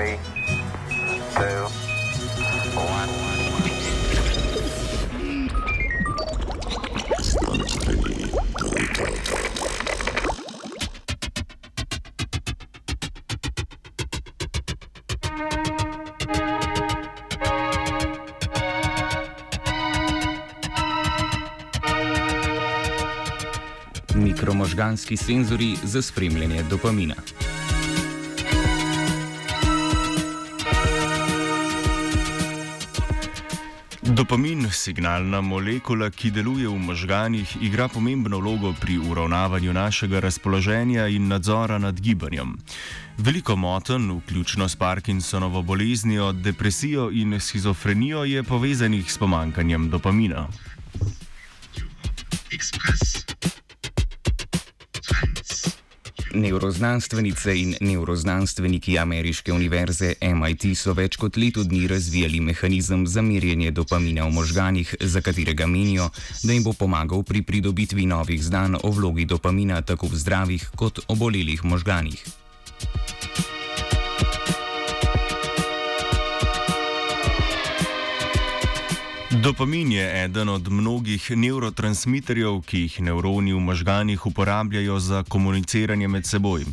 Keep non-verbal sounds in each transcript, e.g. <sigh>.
three, two, one. Mikromožganski senzori za spremljanje dopamina. Dopamin, signalna molekula, ki deluje v možganjih, igra pomembno vlogo pri uravnavanju našega razpoloženja in nadzora nad gibanjem. Veliko motenj, vključno s Parkinsonovo boleznijo, depresijo in schizofrenijo, je povezanih s pomankanjem dopamina. Express. Neuroznanstvenice in neuroznanstveniki ameriške univerze MIT so več kot leto dni razvijali mehanizem za merjenje dopamina v možganjih, za katerega menijo, da jim bo pomagal pri pridobitvi novih znanj o vlogi dopamina tako v zdravih kot obolelih možganjih. Dopamin je eden od mnogih neurotransmiterjev, ki jih nevroni v možganjih uporabljajo za komuniciranje med seboj.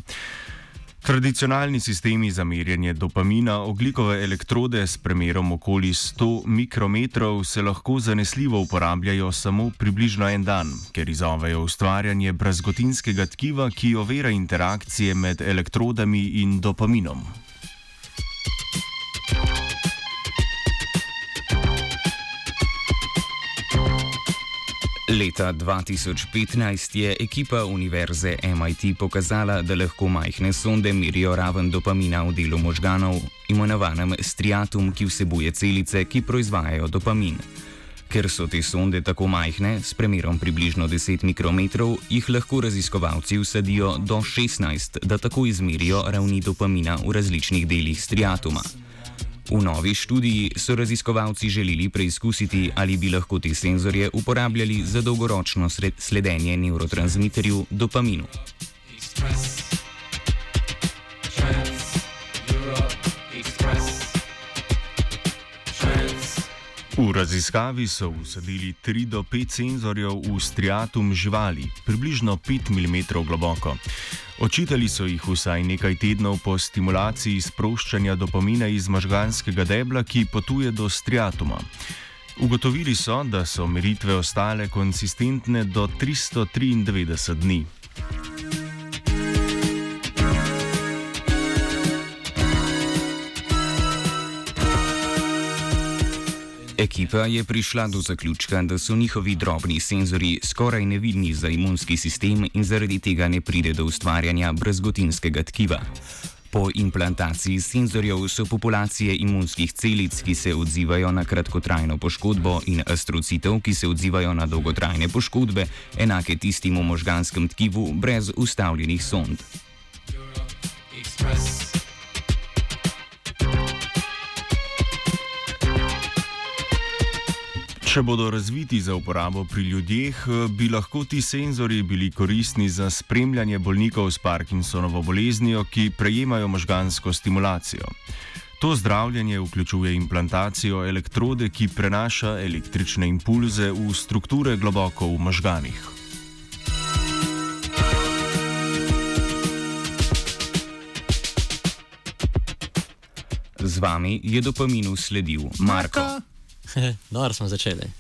Tradicionalni sistemi za merjenje dopamina, oglikove elektrode s premerom okoli 100 mikrometrov, se lahko zanesljivo uporabljajo samo približno en dan, ker izzovejo ustvarjanje brazgotinskega tkiva, ki ovira interakcije med elektrodami in dopaminom. Leta 2015 je ekipa univerze MIT pokazala, da lahko majhne sonde merijo raven dopamina v delu možganov, imenovanem striatum, ki vsebuje celice, ki proizvajajo dopamin. Ker so te sonde tako majhne, s premerom približno 10 mikrometrov, jih lahko raziskovalci usadijo do 16, da tako izmerijo ravni dopamina v različnih delih striatuma. V novi študiji so raziskovalci želeli preizkusiti, ali bi lahko te senzorje uporabljali za dolgoročno sledenje neurotransmiterju dopaminu. V raziskavi so usadili 3 do 5 senzorjev v striatum živali, približno 5 mm globoko. Očitali so jih vsaj nekaj tednov po stimulaciji sproščanja dopamina iz možganskega debla, ki potuje do striatuma. Ugotovili so, da so meritve ostale konsistentne do 393 dni. Ekipa je prišla do zaključka, da so njihovi drobni senzori skoraj nevidni za imunski sistem in zaradi tega ne pride do ustvarjanja brazgotinskega tkiva. Po implantaciji senzorjev so populacije imunskih celic, ki se odzivajo na kratkotrajno poškodbo, in astrocitev, ki se odzivajo na dolgotrajne poškodbe, enake tistim v možganskem tkivu brez ustavljenih sond. Express. Če bodo razviti za uporabo pri ljudeh, bi lahko ti senzori bili koristni za spremljanje bolnikov s Parkinsonovo boleznijo, ki prejemajo možgansko stimulacijo. To zdravljenje vključuje implantacijo elektrode, ki prenaša električne impulze v strukture globoko v možganih. Z vami je dopaminu sledil Marko. Marko. <laughs> no, smo začeli.